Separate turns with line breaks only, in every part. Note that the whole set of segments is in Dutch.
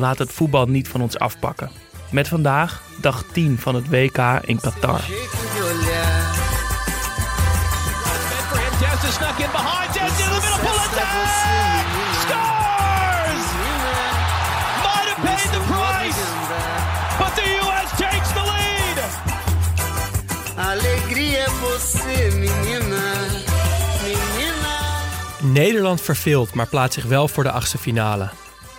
laten het voetbal niet van ons afpakken. Met vandaag dag 10 van het WK in Qatar.
Nederland verveelt, maar plaatst zich wel voor de achtste finale.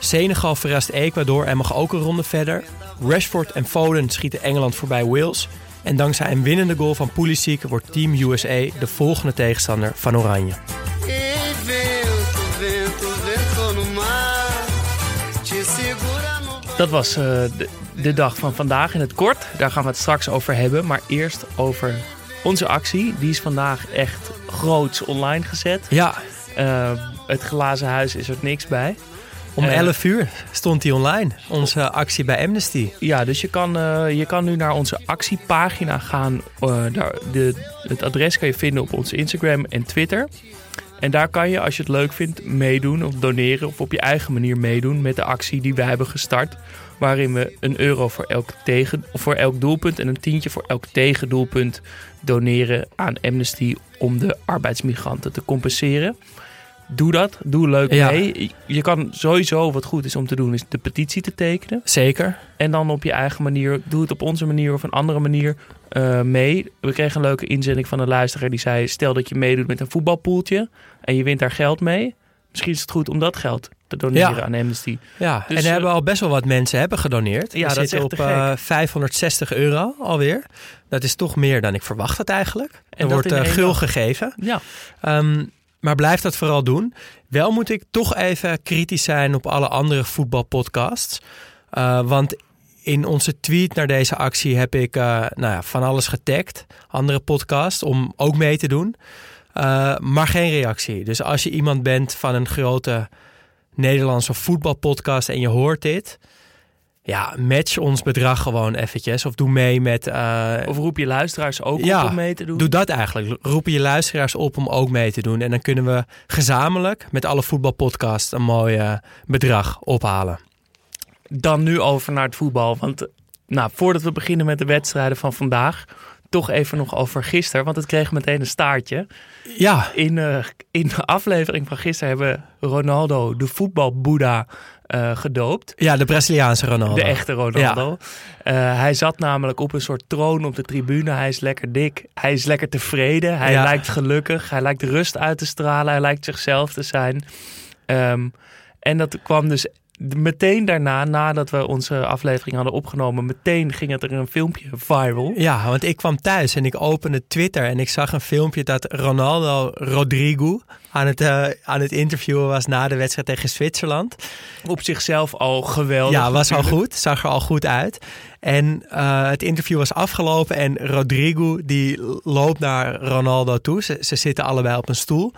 Senegal verrast Ecuador en mag ook een ronde verder. Rashford en Foden schieten Engeland voorbij Wales. En dankzij een winnende goal van Pulisic wordt Team USA de volgende tegenstander van Oranje.
Dat was eh, de, de dag van vandaag in het kort. Daar gaan we het straks over hebben. Maar eerst over onze actie. Die is vandaag echt groots online gezet.
Ja,
Eh, het glazen huis is er niks bij.
Om
Eh.
11 uur stond die online. Onze actie bij Amnesty.
Ja, dus je kan, eh, je kan nu naar onze actiepagina gaan. Eh, daar, de, het adres kan je vinden op onze Instagram en Twitter. En daar kan je, als je het leuk vindt, meedoen of doneren of op je eigen manier meedoen met de actie die we hebben gestart. Waarin we een euro voor elk, tegen, of voor elk doelpunt en een tientje voor elk tegendoelpunt doneren aan Amnesty om de arbeidsmigranten te compenseren. Doe dat, doe leuk
Ja.
mee. Je kan sowieso, wat goed is om te doen, is de petitie te tekenen.
Zeker.
En dan op je eigen manier, doe het op onze manier of een andere manier eh, mee. We kregen een leuke inzending van een luisteraar die zei: Stel dat je meedoet met een voetbalpoeltje en je wint daar geld mee. Misschien is het goed om dat geld te doneren
Ja.
aan Amnesty.
Ja,
Dus,
en er
eh,
hebben al best wel wat mensen hebben gedoneerd.
Ja,
We
dat echt
op
gek.
eh, 560 euro alweer. Dat is toch meer dan ik verwacht had eigenlijk. Er
dat
wordt gul
dag.
gegeven.
Ja,
Ehm, maar blijf dat vooral doen. Wel moet ik toch even kritisch zijn op alle andere voetbalpodcasts. Eh, want in onze tweet naar deze actie heb ik eh, nou ja, van alles getagd. Andere podcasts om ook mee te doen. Eh, maar geen reactie. Dus als je iemand bent van een grote Nederlandse voetbalpodcast en je hoort dit... Ja, match ons bedrag gewoon eventjes. Of doe mee met... eh,
of roep je luisteraars ook op om mee te doen.
Doe dat eigenlijk. Roepen je luisteraars op om ook mee te doen. En dan kunnen we gezamenlijk met alle voetbalpodcasts een mooi eh, bedrag ophalen.
Dan nu over naar het voetbal. Want nou, voordat we beginnen met de wedstrijden van vandaag, toch even nog over gisteren. Want het kreeg meteen een staartje.
Ja,
In, eh, in de aflevering van gisteren hebben Ronaldo de voetbalboeddha eh gedoopt.
ja de Braziliaanse Ronaldo.
De echte Ronaldo. Eh, hij zat namelijk op een soort troon op de tribune. Hij is lekker dik. Hij is lekker tevreden. Hij
Ja.
lijkt gelukkig. Hij lijkt rust uit te stralen. Hij lijkt zichzelf te zijn. Ehm, en dat kwam dus meteen daarna, nadat we onze aflevering hadden opgenomen, meteen ging het er een filmpje viral.
Ja, want ik kwam thuis en ik opende Twitter en ik zag een filmpje dat Ronaldo Rodrigo aan het, eh, aan het interviewen was na de wedstrijd tegen Zwitserland.
Op zichzelf al geweldig.
Ja, was al goed. Zag er al goed uit. En eh, het interview was afgelopen en Rodrigo die loopt naar Ronaldo toe. Ze, ze zitten allebei op een stoel.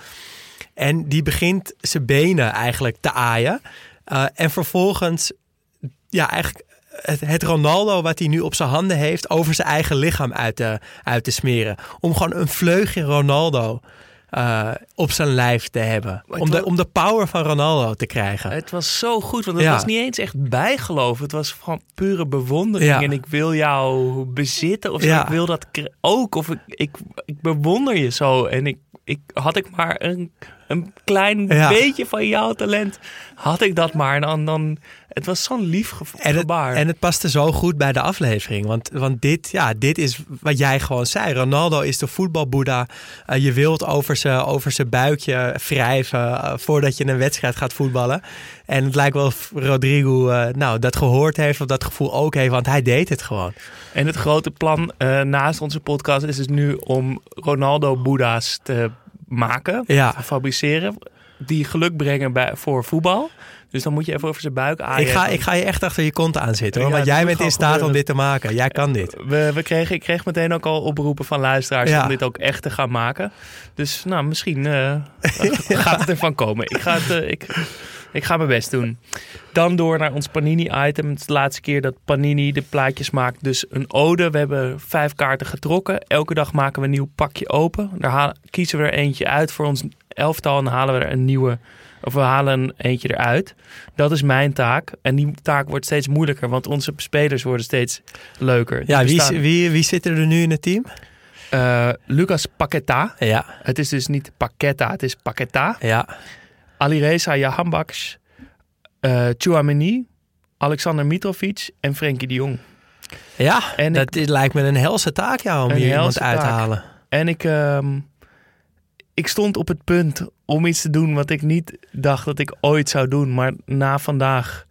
En die begint zijn benen eigenlijk te aaien. Eh, en vervolgens, ja, eigenlijk het, het Ronaldo wat hij nu op zijn handen heeft over zijn eigen lichaam uit te, uit te smeren. Om gewoon een vleugje Ronaldo eh, op zijn lijf te hebben. Om de, om de power van Ronaldo te krijgen.
Het was zo goed, want het
Ja.
was niet eens echt bijgeloof. Het was gewoon pure bewondering.
Ja.
En ik wil jou bezitten of.
Ja.
Ik wil dat ook. Of ik, ik, ik bewonder je zo. En ik, ik had ik maar een, een klein
Ja.
beetje van jouw talent, had ik dat maar. En dan, dan, het was zo'n lief ge-
En het, en het paste zo goed bij de aflevering. Want, want dit, ja, dit is wat jij gewoon zei. Ronaldo is de voetbalboeddha. Eh, je wilt over zijn over zijn buikje wrijven eh, voordat je een wedstrijd gaat voetballen. En het lijkt wel of Rodrigo eh, nou, dat gehoord heeft of dat gevoel ook heeft. Want hij deed het gewoon.
En het grote plan naast onze podcast is dus nu om Ronaldo-boeddha's te maken,
Ja.
fabriceren, die geluk brengen bij, voor voetbal. Dus dan moet je even over zijn buik aaien.
Ik ga, ik ga je echt achter je kont aan zitten. Hoor,
Ja,
want jij bent in staat om dit te maken. Jij kan dit.
We, we kregen, ik kreeg meteen ook al oproepen van luisteraars
Ja.
om dit ook echt te gaan maken. Dus nou, misschien eh, gaat het ervan komen. Ik ga, het, eh, ik, ik ga mijn best doen. Dan door naar ons Panini-item. Het is de laatste keer dat Panini de plaatjes maakt. Dus een ode. We hebben vijf kaarten getrokken. Elke dag maken we een nieuw pakje open. Daar halen, kiezen we er eentje uit voor ons elftal. En halen we er een nieuwe... Of we halen een eentje eruit. Dat is mijn taak. En die taak wordt steeds moeilijker. Want onze spelers worden steeds leuker.
Ja, wie, wie, wie zit er nu in het team?
eh, Lucas Paqueta.
Ja,
Het is dus niet Paqueta, het is Paqueta.
ja.
Alireza Jahambaks, eh Chouameni, Alexander Mitrovic en Frenkie de Jong.
Ja,
En
dat dit lijkt me een helse taak ja, om hier iemand uit te halen.
En ik, ehm, ik stond op het punt om iets te doen wat ik niet dacht dat ik ooit zou doen. Maar na vandaag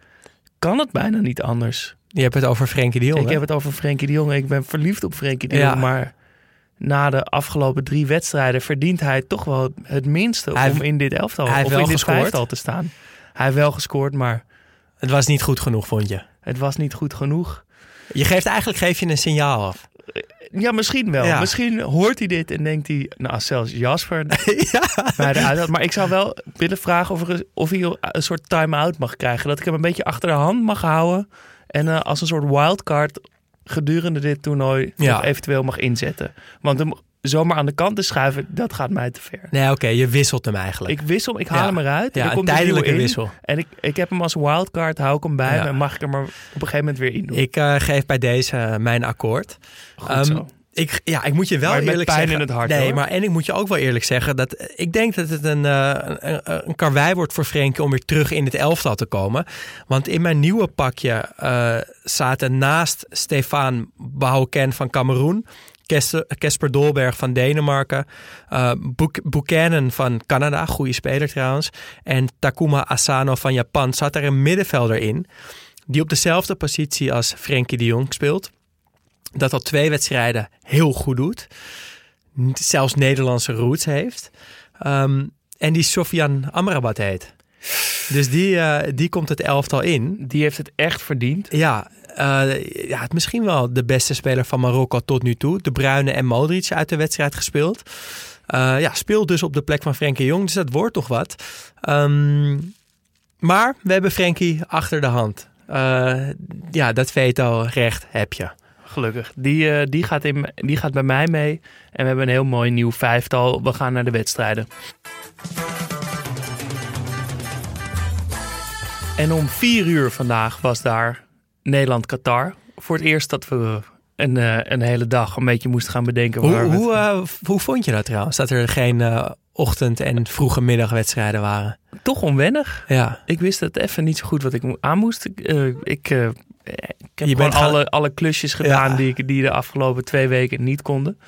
kan het bijna niet anders.
Je hebt het over Frenkie de Jong.
ik
hè?
heb het over Frenkie de Jong. Ik ben verliefd op Frenkie de
Ja.
Jong. Maar na de afgelopen drie wedstrijden verdient hij toch wel het minste
Hij
om in dit elftal
hij
of in dit
gescoord.
vijftal te staan. Hij heeft wel gescoord, maar
Het was niet goed genoeg, vond je.
het was niet goed genoeg.
Je geeft eigenlijk geef je een signaal af.
Ja, misschien wel.
Ja.
Misschien hoort hij dit en denkt hij, nou zelfs Jasper
ja.
had. Maar ik zou wel willen vragen of, er, of hij een soort time-out mag krijgen. Dat ik hem een beetje achter de hand mag houden. En eh, als een soort wildcard gedurende dit toernooi
Ja.
eventueel mag inzetten. Want hem zomaar aan de kant te schuiven, dat gaat mij te ver.
Nee, oké, je wisselt hem eigenlijk.
Ik wissel, ik haal
Ja.
hem eruit. en
ja, een tijdelijke wissel.
En ik, ik heb hem als wildcard, hou ik hem bij
Ja.
me en mag ik hem er op een gegeven moment weer in doen.
Ik eh, geef bij deze eh, mijn akkoord.
Goed
Ehm,
zo.
Ik, ja, ik moet je wel
Maar met
eerlijk
pijn
zeggen.
in het hart,
nee,
hoor.
maar en ik moet je ook wel eerlijk zeggen dat ik denk dat het een, eh, een, een, karwei wordt voor Frenkie om weer terug in het elftal te komen. Want in mijn nieuwe pakje zaten naast Stefan Bouken van Cameroen. Kesper Dolberg van Denemarken. Buk- Buchanan van Canada, goede speler trouwens. En Takuma Asano van Japan zat er een middenvelder in. Die op dezelfde positie als Frenkie de Jong speelt dat al twee wedstrijden heel goed doet. Zelfs Nederlandse roots heeft. Ehm, en die Sofian Amrabat heet. Dus die, eh, die komt het elftal in.
Die heeft het echt verdiend.
Ja, eh, ja, misschien wel de beste speler van Marokko tot nu toe. De Bruyne en Modric uit de wedstrijd gespeeld. Eh, ja, speelt dus op de plek van Frenkie Jong. Dus dat wordt toch wat. Ehm, maar we hebben Frenkie achter de hand. Eh, ja, dat veto-recht heb je.
Gelukkig. Die, die, gaat in, die gaat bij mij mee. En we hebben een heel mooi nieuw vijftal. We gaan naar de wedstrijden. En om vier uur vandaag was daar Nederland-Qatar. Voor het eerst dat we een, eh, een hele dag een beetje moesten gaan bedenken.
Hoe,
waar we het-
hoe, eh, hoe vond je dat trouwens? Dat er geen eh, ochtend- en vroege middagwedstrijden waren?
Toch onwennig.
Ja,
Ik wist het even niet zo goed wat ik aan moest. Ik, ik, ik heb
Je gaan-
alle, alle klusjes gedaan
Ja.
die, ik, die de afgelopen twee weken niet konden.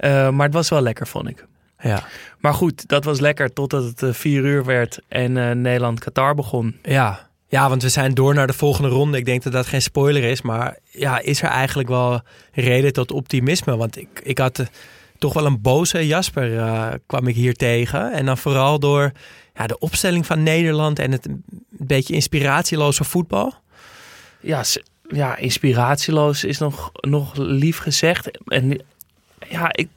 Maar het was wel lekker, vond ik.
ja,
Maar goed, dat was lekker totdat het vier uur werd en Nederland-Qatar begon.
ja. Ja, want we zijn door naar de volgende ronde. Ik denk dat dat geen spoiler is. Maar ja, is er eigenlijk wel reden tot optimisme? Want ik, ik had eh, toch wel een boze Jasper eh, kwam ik hier tegen. En dan vooral door ja, de opstelling van Nederland en het een beetje inspiratieloze voetbal.
Ja, ja inspiratieloos is nog, nog lief gezegd. En ja, ik...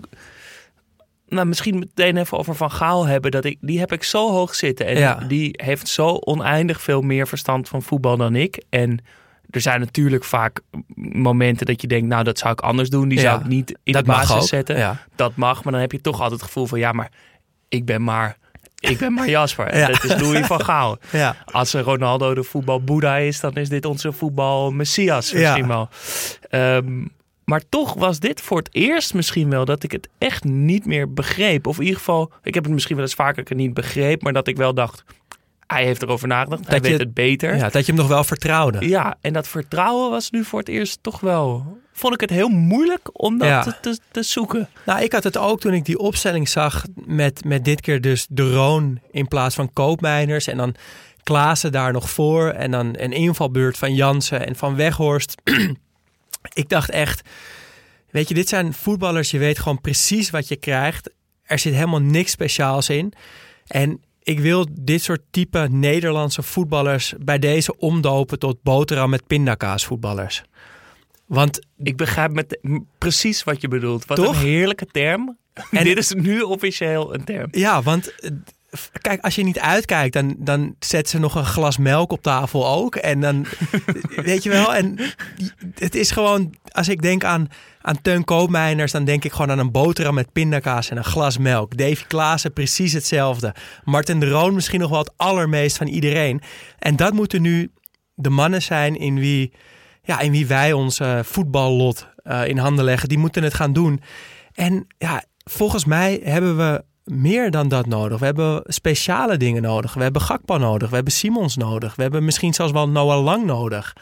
Nou, misschien meteen even over Van Gaal hebben. Dat ik, die heb ik zo hoog zitten. En
Ja.
die heeft zo oneindig veel meer verstand van voetbal dan ik. En er zijn natuurlijk vaak momenten dat je denkt, nou dat zou ik anders doen. Die
Ja,
zou ik niet in de basis
ook,
zetten.
ja.
Dat mag, maar dan heb je toch altijd het gevoel van, ja, maar ik ben maar, ik ben maar Jasper.
Ja.
dat is Louis van Gaal. Als Ronaldo de voetbal-boeddha is, dan is dit onze voetbal-messias misschien
Ja.
wel. Ehm, maar toch was dit voor het eerst misschien wel dat ik het echt niet meer begreep. Of in ieder geval, ik heb het misschien wel eens vaker niet begreep, maar dat ik wel dacht, hij heeft erover nagedacht, hij
je-
weet het beter.
ja, dat je hem nog wel vertrouwde.
Ja, en dat vertrouwen was nu voor het eerst toch wel. Vond ik het heel moeilijk om dat
Ja.
te, te, te zoeken.
Nou, ik had het ook toen ik die opstelling zag met, met dit keer dus de Roon in plaats van Koopmeiners. En dan Klaassen daar nog voor. En dan een invalbeurt van Jansen en van Weghorst. ik dacht echt, weet je, dit zijn voetballers. Je weet gewoon precies wat je krijgt. Er zit helemaal niks speciaals in. En ik wil dit soort type Nederlandse voetballers bij deze omdopen tot boterham met pindakaas voetballers. Want
Ik begrijp met, precies wat je bedoelt. Wat
Toch?
een heerlijke term.
En-
dit is nu officieel een term.
Ja, want kijk, als je niet uitkijkt, dan, dan zet ze nog een glas melk op tafel ook. En dan, weet je wel, en het is gewoon, als ik denk aan, aan Teun Koopmeiners, dan denk ik gewoon aan een boterham met pindakaas en een glas melk. Davy Klaassen precies hetzelfde. Martin de Roon misschien nog wel het allermeest van iedereen. En dat moeten nu de mannen zijn in wie, ja, in wie wij ons voetballot eh, in handen leggen. Die moeten het gaan doen. En ja, volgens mij hebben we meer dan dat nodig. We hebben speciale dingen nodig. We hebben Gakpo nodig. We hebben Simons nodig. We hebben misschien zelfs wel Noah Lang nodig.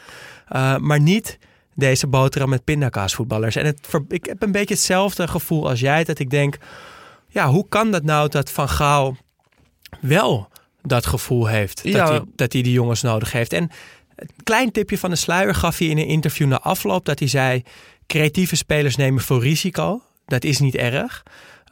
Uh, maar niet deze boterham met pindakaas voetballers. En het, ik heb een beetje hetzelfde gevoel als jij. Dat ik denk, ja, hoe kan dat nou dat Van Gaal wel dat gevoel heeft?
Ja.
Dat, hij, dat hij die jongens nodig heeft. En een klein tipje van de sluier gaf hij in een interview na afloop. Dat hij zei, creatieve spelers nemen veel risico. Dat is niet erg.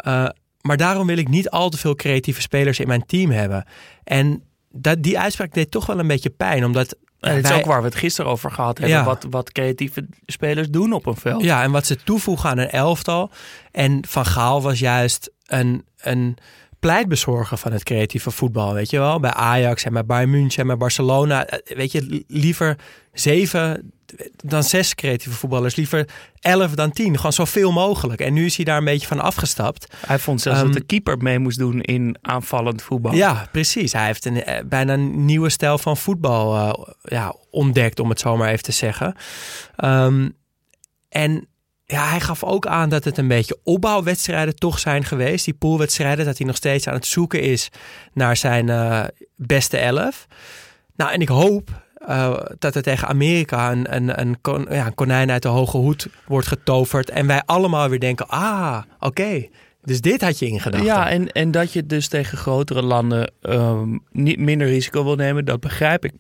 Uh, maar daarom wil ik niet al te veel creatieve spelers in mijn team hebben. En dat, die uitspraak deed toch wel een beetje pijn. Omdat
En het is
wij-
ook waar we het gisteren over gehad hebben.
Ja.
Wat, wat creatieve spelers doen op een veld.
Ja, en wat ze toevoegen aan een elftal. En Van Gaal was juist een, een pleitbezorger van het creatieve voetbal. Weet je wel? Bij Ajax en bij Bayern München en bij Barcelona. Eh, Weet je, li- liever zeven dan zes creatieve voetballers. Liever elf dan tien. Gewoon zoveel mogelijk. En nu is hij daar een beetje van afgestapt.
Hij vond zelfs
Ehm,
dat de keeper mee moest doen in aanvallend voetbal.
Ja, precies. Hij heeft een, eh, bijna een nieuwe stijl van voetbal eh, ja, ontdekt, om het zo maar even te zeggen. Ehm, en ja, hij gaf ook aan dat het een beetje opbouwwedstrijden toch zijn geweest. Die poolwedstrijden, dat hij nog steeds aan het zoeken is naar zijn eh, beste elf. Nou, en ik hoop eh, dat er tegen Amerika een, een, een, kon- ja, een konijn uit de hoge hoed wordt getoverd. En wij allemaal weer denken, ah, oké, dus dit had je in gedachten.
Ja, en, en dat je dus tegen grotere landen ehm, niet minder risico wil nemen, dat begrijp ik.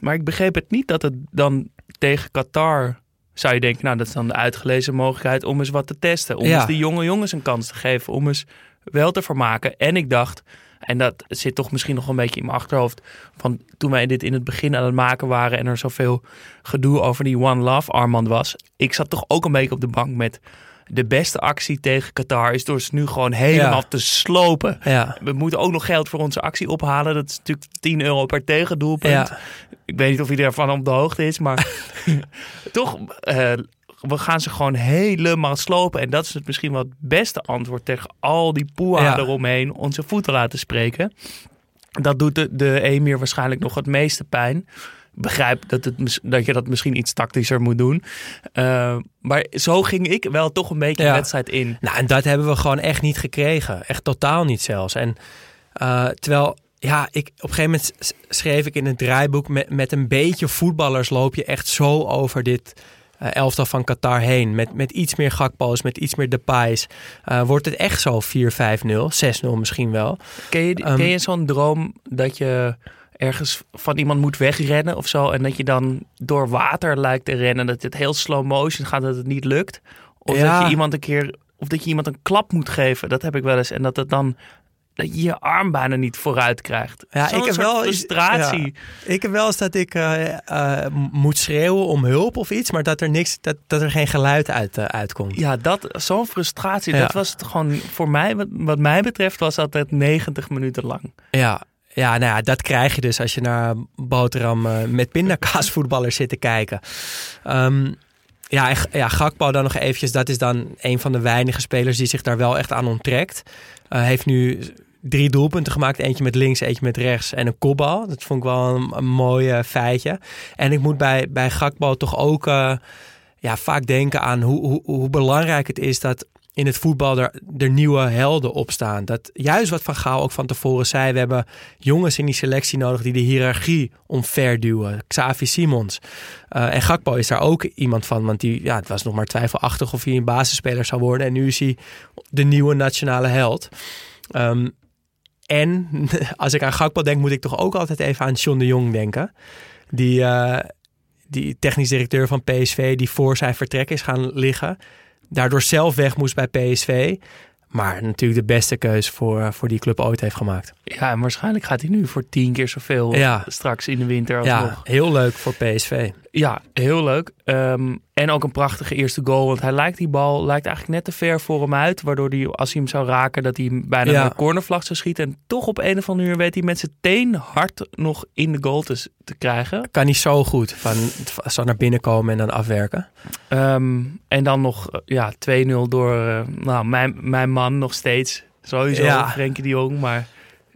Maar ik begreep het niet dat het dan tegen Qatar zou je denken, nou dat is dan de uitgelezen mogelijkheid om eens wat te testen. Om
Ja.
eens die jonge jongens een kans te geven, om eens wel te vermaken. En ik dacht, en dat zit toch misschien nog een beetje in mijn achterhoofd, van toen wij dit in het begin aan het maken waren en er zoveel gedoe over die One Love armband was. Ik zat toch ook een beetje op de bank met de beste actie tegen Qatar is door ze nu gewoon helemaal
Ja.
te slopen.
Ja.
We moeten ook nog geld voor onze actie ophalen. Dat is natuurlijk 10 euro per tegendoelpunt.
Ja.
Ik weet niet of hij ervan op de hoogte is, maar toch, eh, we gaan ze gewoon helemaal slopen. En dat is het misschien wel het beste antwoord tegen al die poeha
Ja.
eromheen, onze voeten laten spreken. Dat doet de, de Emir waarschijnlijk nog het meeste pijn. Ik begrijp dat, het, dat je dat misschien iets tactischer moet doen. Eh, maar zo ging ik wel toch een beetje
Ja.
de wedstrijd in.
Nou, en dat hebben we gewoon echt niet gekregen. Echt totaal niet zelfs. En eh, terwijl, ja, ik, op een gegeven moment schreef ik in het draaiboek... Met, met een beetje voetballers loop je echt zo over dit eh, elftal van Qatar heen. Met, met iets meer Gakpo's, met iets meer Depay's. eh wordt het echt zo 4-5-0, 6-0 misschien wel.
Ken je, ken je zo'n droom dat je ergens van iemand moet wegrennen of zo. En dat je dan door water lijkt te rennen. Dat het heel slow motion gaat, dat het niet lukt. Of
Ja.
dat je iemand een keer. Of dat je iemand een klap moet geven. Dat heb ik wel eens. En dat het dan. Dat je je arm bijna niet vooruit krijgt.
Ja, ik heb wel
frustratie.
Ja. Ik heb wel eens dat ik eh, eh, moet schreeuwen om hulp of iets, maar dat er niks, dat, dat er geen geluid uit, eh, uitkomt.
Ja, dat, zo'n frustratie.
Ja.
Dat was het gewoon voor mij, wat, wat mij betreft, was altijd 90 minuten lang.
Ja, ja, nou ja, dat krijg je dus als je naar boterham met pindakaasvoetballers zit te kijken. Ehm, ja, ja, Gakpo dan nog eventjes. Dat is dan een van de weinige spelers die zich daar wel echt aan onttrekt. Uh, heeft nu drie doelpunten gemaakt. Eentje met links, eentje met rechts en een kopbal. Dat vond ik wel een, een mooi eh, feitje. En ik moet bij, bij Gakpo toch ook eh, ja, vaak denken aan hoe, hoe, hoe belangrijk het is dat in het voetbal er, er nieuwe helden opstaan. Dat juist wat Van Gaal ook van tevoren zei. We hebben jongens in die selectie nodig die de hiërarchie omverduwen. Xavi Simons. Uh, en Gakpo is daar ook iemand van. Want die, ja, het was nog maar twijfelachtig of hij een basisspeler zou worden. En nu is hij de nieuwe nationale held. Um, en als ik aan Gakpo denk, moet ik toch ook altijd even aan John de Jong denken. Die, uh, die technisch directeur van PSV, die voor zijn vertrek is gaan liggen. Daardoor zelf weg moest bij PSV. Maar natuurlijk de beste keuze voor, voor die club ooit heeft gemaakt.
Ja, en waarschijnlijk gaat hij nu voor tien keer zoveel ja. straks in de winter alsnog.
Ja, heel leuk voor PSV.
Ja, heel leuk. Um, en ook een prachtige eerste goal. Want hij lijkt die bal lijkt eigenlijk net te ver voor hem uit. Waardoor hij, als hij hem zou raken, dat hij bijna ja. de cornervlag zou schieten. En toch op een of andere manier weet hij met zijn teen hard nog in de goal te, te krijgen.
Kan hij zo goed. Van, zo naar binnen komen en dan afwerken.
Um, en dan nog ja, 2-0 door uh, nou, mijn, mijn man nog steeds. Sowieso ja. Frenkie de Jong, maar...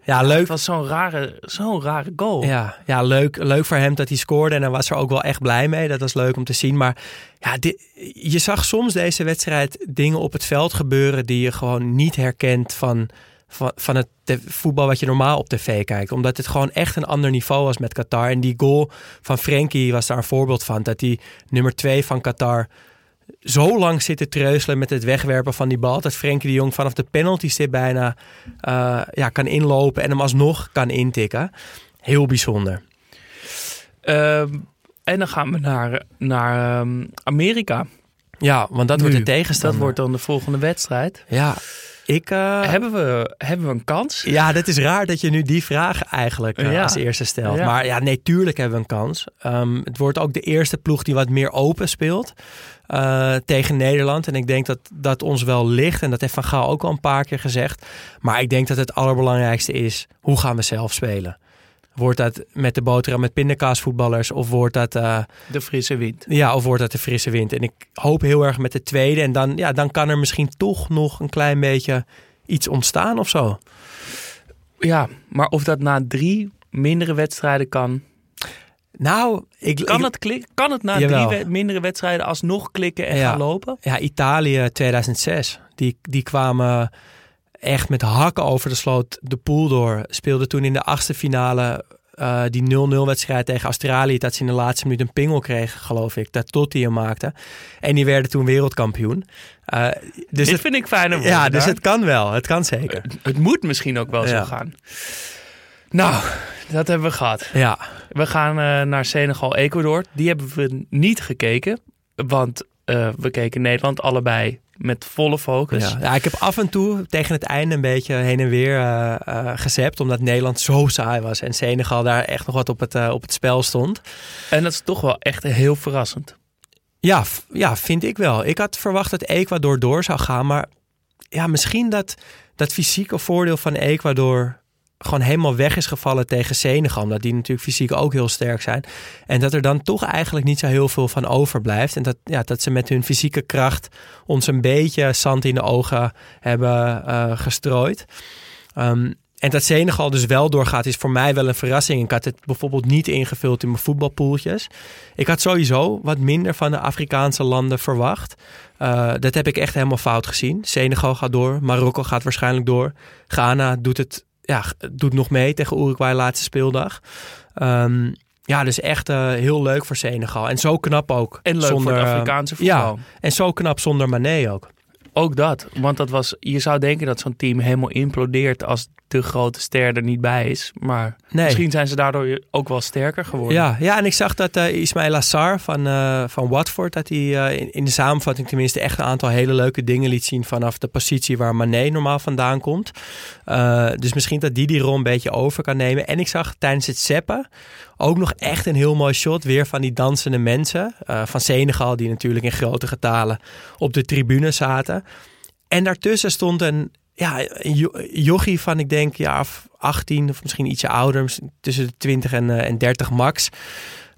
Ja, leuk. Het
was zo'n rare, zo'n rare goal.
Ja, ja leuk, leuk voor hem dat hij scoorde. En hij was er ook wel echt blij mee. Dat was leuk om te zien. Maar ja, dit, je zag soms deze wedstrijd dingen op het veld gebeuren... die je gewoon niet herkent van, van, van het voetbal wat je normaal op tv kijkt. Omdat het gewoon echt een ander niveau was met Qatar. En die goal van Frenkie was daar een voorbeeld van. Dat die nummer twee van Qatar zo lang zitten treuzelen met het wegwerpen van die bal. Dat Frenkie de Jong vanaf de penalty stip bijna uh, ja, kan inlopen en hem alsnog kan intikken. Heel bijzonder.
Uh, en dan gaan we naar, naar um, Amerika.
Ja, want dat
nu,
wordt de tegenstander.
Dat wordt dan de volgende wedstrijd.
Ja. Ik, uh,
hebben, we, hebben we een kans?
Ja, dat is raar dat je nu die vraag eigenlijk uh, ja. als eerste stelt. Ja. Maar ja, nee, tuurlijk hebben we een kans. Um, het wordt ook de eerste ploeg die wat meer open speelt uh, tegen Nederland. En ik denk dat dat ons wel ligt. En dat heeft Van Gaal ook al een paar keer gezegd. Maar ik denk dat het allerbelangrijkste is, hoe gaan we zelf spelen? Wordt dat met de boterham met pindakaasvoetballers of wordt dat... Uh,
de frisse wind.
Ja, of wordt dat de frisse wind. En ik hoop heel erg met de tweede. En dan, ja, dan kan er misschien toch nog een klein beetje iets ontstaan of zo.
Ja, maar of dat na drie mindere wedstrijden kan...
Nou, ik,
kan,
ik,
het klik, kan het na jawel. drie mindere wedstrijden alsnog klikken en
ja,
gaan lopen?
Ja, Italië 2006. Die, die kwamen echt met hakken over de sloot de pool door. Speelde toen in de achtste finale uh, die 0-0 wedstrijd tegen Australië. Dat ze in de laatste minuut een pingel kregen, geloof ik. Dat Totti hem maakte. En die werden toen wereldkampioen. Uh,
dus Dit het, vind ik fijner.
Ja, dus het kan wel. Het kan zeker.
Het, het moet misschien ook wel ja. zo gaan. Nou, dat hebben we gehad.
Ja.
We gaan uh, naar Senegal-Ecuador. Die hebben we niet gekeken. Want we keken Nederland allebei met volle focus.
Ja, ja, ik heb af en toe tegen het einde een beetje heen en weer uh, uh, gezept. Omdat Nederland zo saai was. En Senegal daar echt nog wat op het, uh, op het spel stond.
En dat is toch wel echt heel verrassend.
Ja, ja, vind ik wel. Ik had verwacht dat Ecuador door zou gaan. Maar ja, misschien dat, dat fysieke voordeel van Ecuador gewoon helemaal weg is gevallen tegen Senegal. Omdat die natuurlijk fysiek ook heel sterk zijn. En dat er dan toch eigenlijk niet zo heel veel van overblijft. En dat, ja, dat ze met hun fysieke kracht ons een beetje zand in de ogen hebben uh, gestrooid. Um, en dat Senegal dus wel doorgaat is voor mij wel een verrassing. Ik had het bijvoorbeeld niet ingevuld in mijn voetbalpoeltjes. Ik had sowieso wat minder van de Afrikaanse landen verwacht. Uh, dat heb ik echt helemaal fout gezien. Senegal gaat door, Marokko gaat waarschijnlijk door. Ghana doet het ja, doet nog mee tegen Uruguay laatste speeldag. Um, ja, dus echt uh, heel leuk voor Senegal. En zo knap ook.
En leuk
zonder,
voor het Afrikaanse voetbal.
Ja, en zo knap zonder Mané ook.
Ook dat. Want dat was, je zou denken dat zo'n team helemaal implodeert als de grote ster er niet bij is. Maar nee. misschien zijn ze daardoor ook wel sterker geworden.
Ja, ja en ik zag dat uh, Ismail Assar van, uh, van Watford, dat hij uh, in, in, de samenvatting tenminste echt een aantal hele leuke dingen liet zien vanaf de positie waar Mané normaal vandaan komt. dus misschien dat die die rol een beetje over kan nemen. En ik zag tijdens het zeppen ook nog echt een heel mooi shot weer van die dansende mensen van Senegal, die natuurlijk in grote getalen op de tribune zaten. En daartussen stond een, ja, jochie van, ik denk, ja, of 18 of misschien ietsje ouder, tussen de 20 en, eh, en 30 max.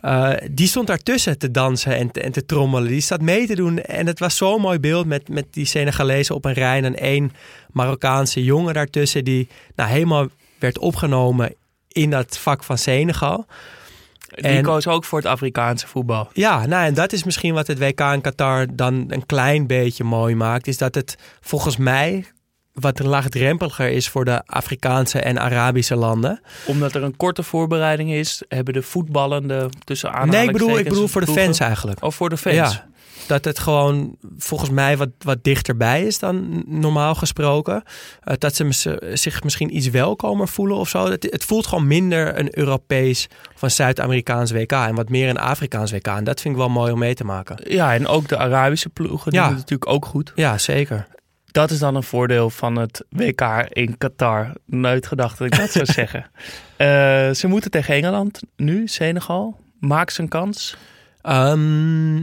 Eh, die stond daartussen te dansen en te, en te trommelen. Die zat mee te doen. En het was zo'n mooi beeld met, met die Senegalezen op een rij. En één Marokkaanse jongen daartussen die nou, helemaal werd opgenomen in dat vak van Senegal.
Die
En-
koos ook voor het Afrikaanse voetbal.
Ja, nou en dat is misschien wat het WK in Qatar dan een klein beetje mooi maakt. Is dat het volgens mij wat laagdrempeliger is voor de Afrikaanse en Arabische landen.
Omdat er een korte voorbereiding is, hebben de voetballende tussen
Nee, ik
aanhalingstekens...
bedoel, ik bedoel voor de fans eigenlijk.
Of voor de fans.
Ja, dat het gewoon volgens mij wat, wat dichterbij is dan normaal gesproken. Eh, dat ze zich misschien iets welkomer voelen of zo. Het, het voelt gewoon minder een Europees of een Zuid-Amerikaans WK en wat meer een Afrikaans WK. En dat vind ik wel mooi om mee te maken.
Ja, en ook de Arabische ploegen
Ja.
doen het natuurlijk ook goed.
Ja, zeker.
Dat is dan een voordeel van het WK in Qatar. Nooit gedacht dat ik dat zou zeggen. Eh, ze moeten tegen Engeland nu, Senegal. Maak ze een kans?
Ehm,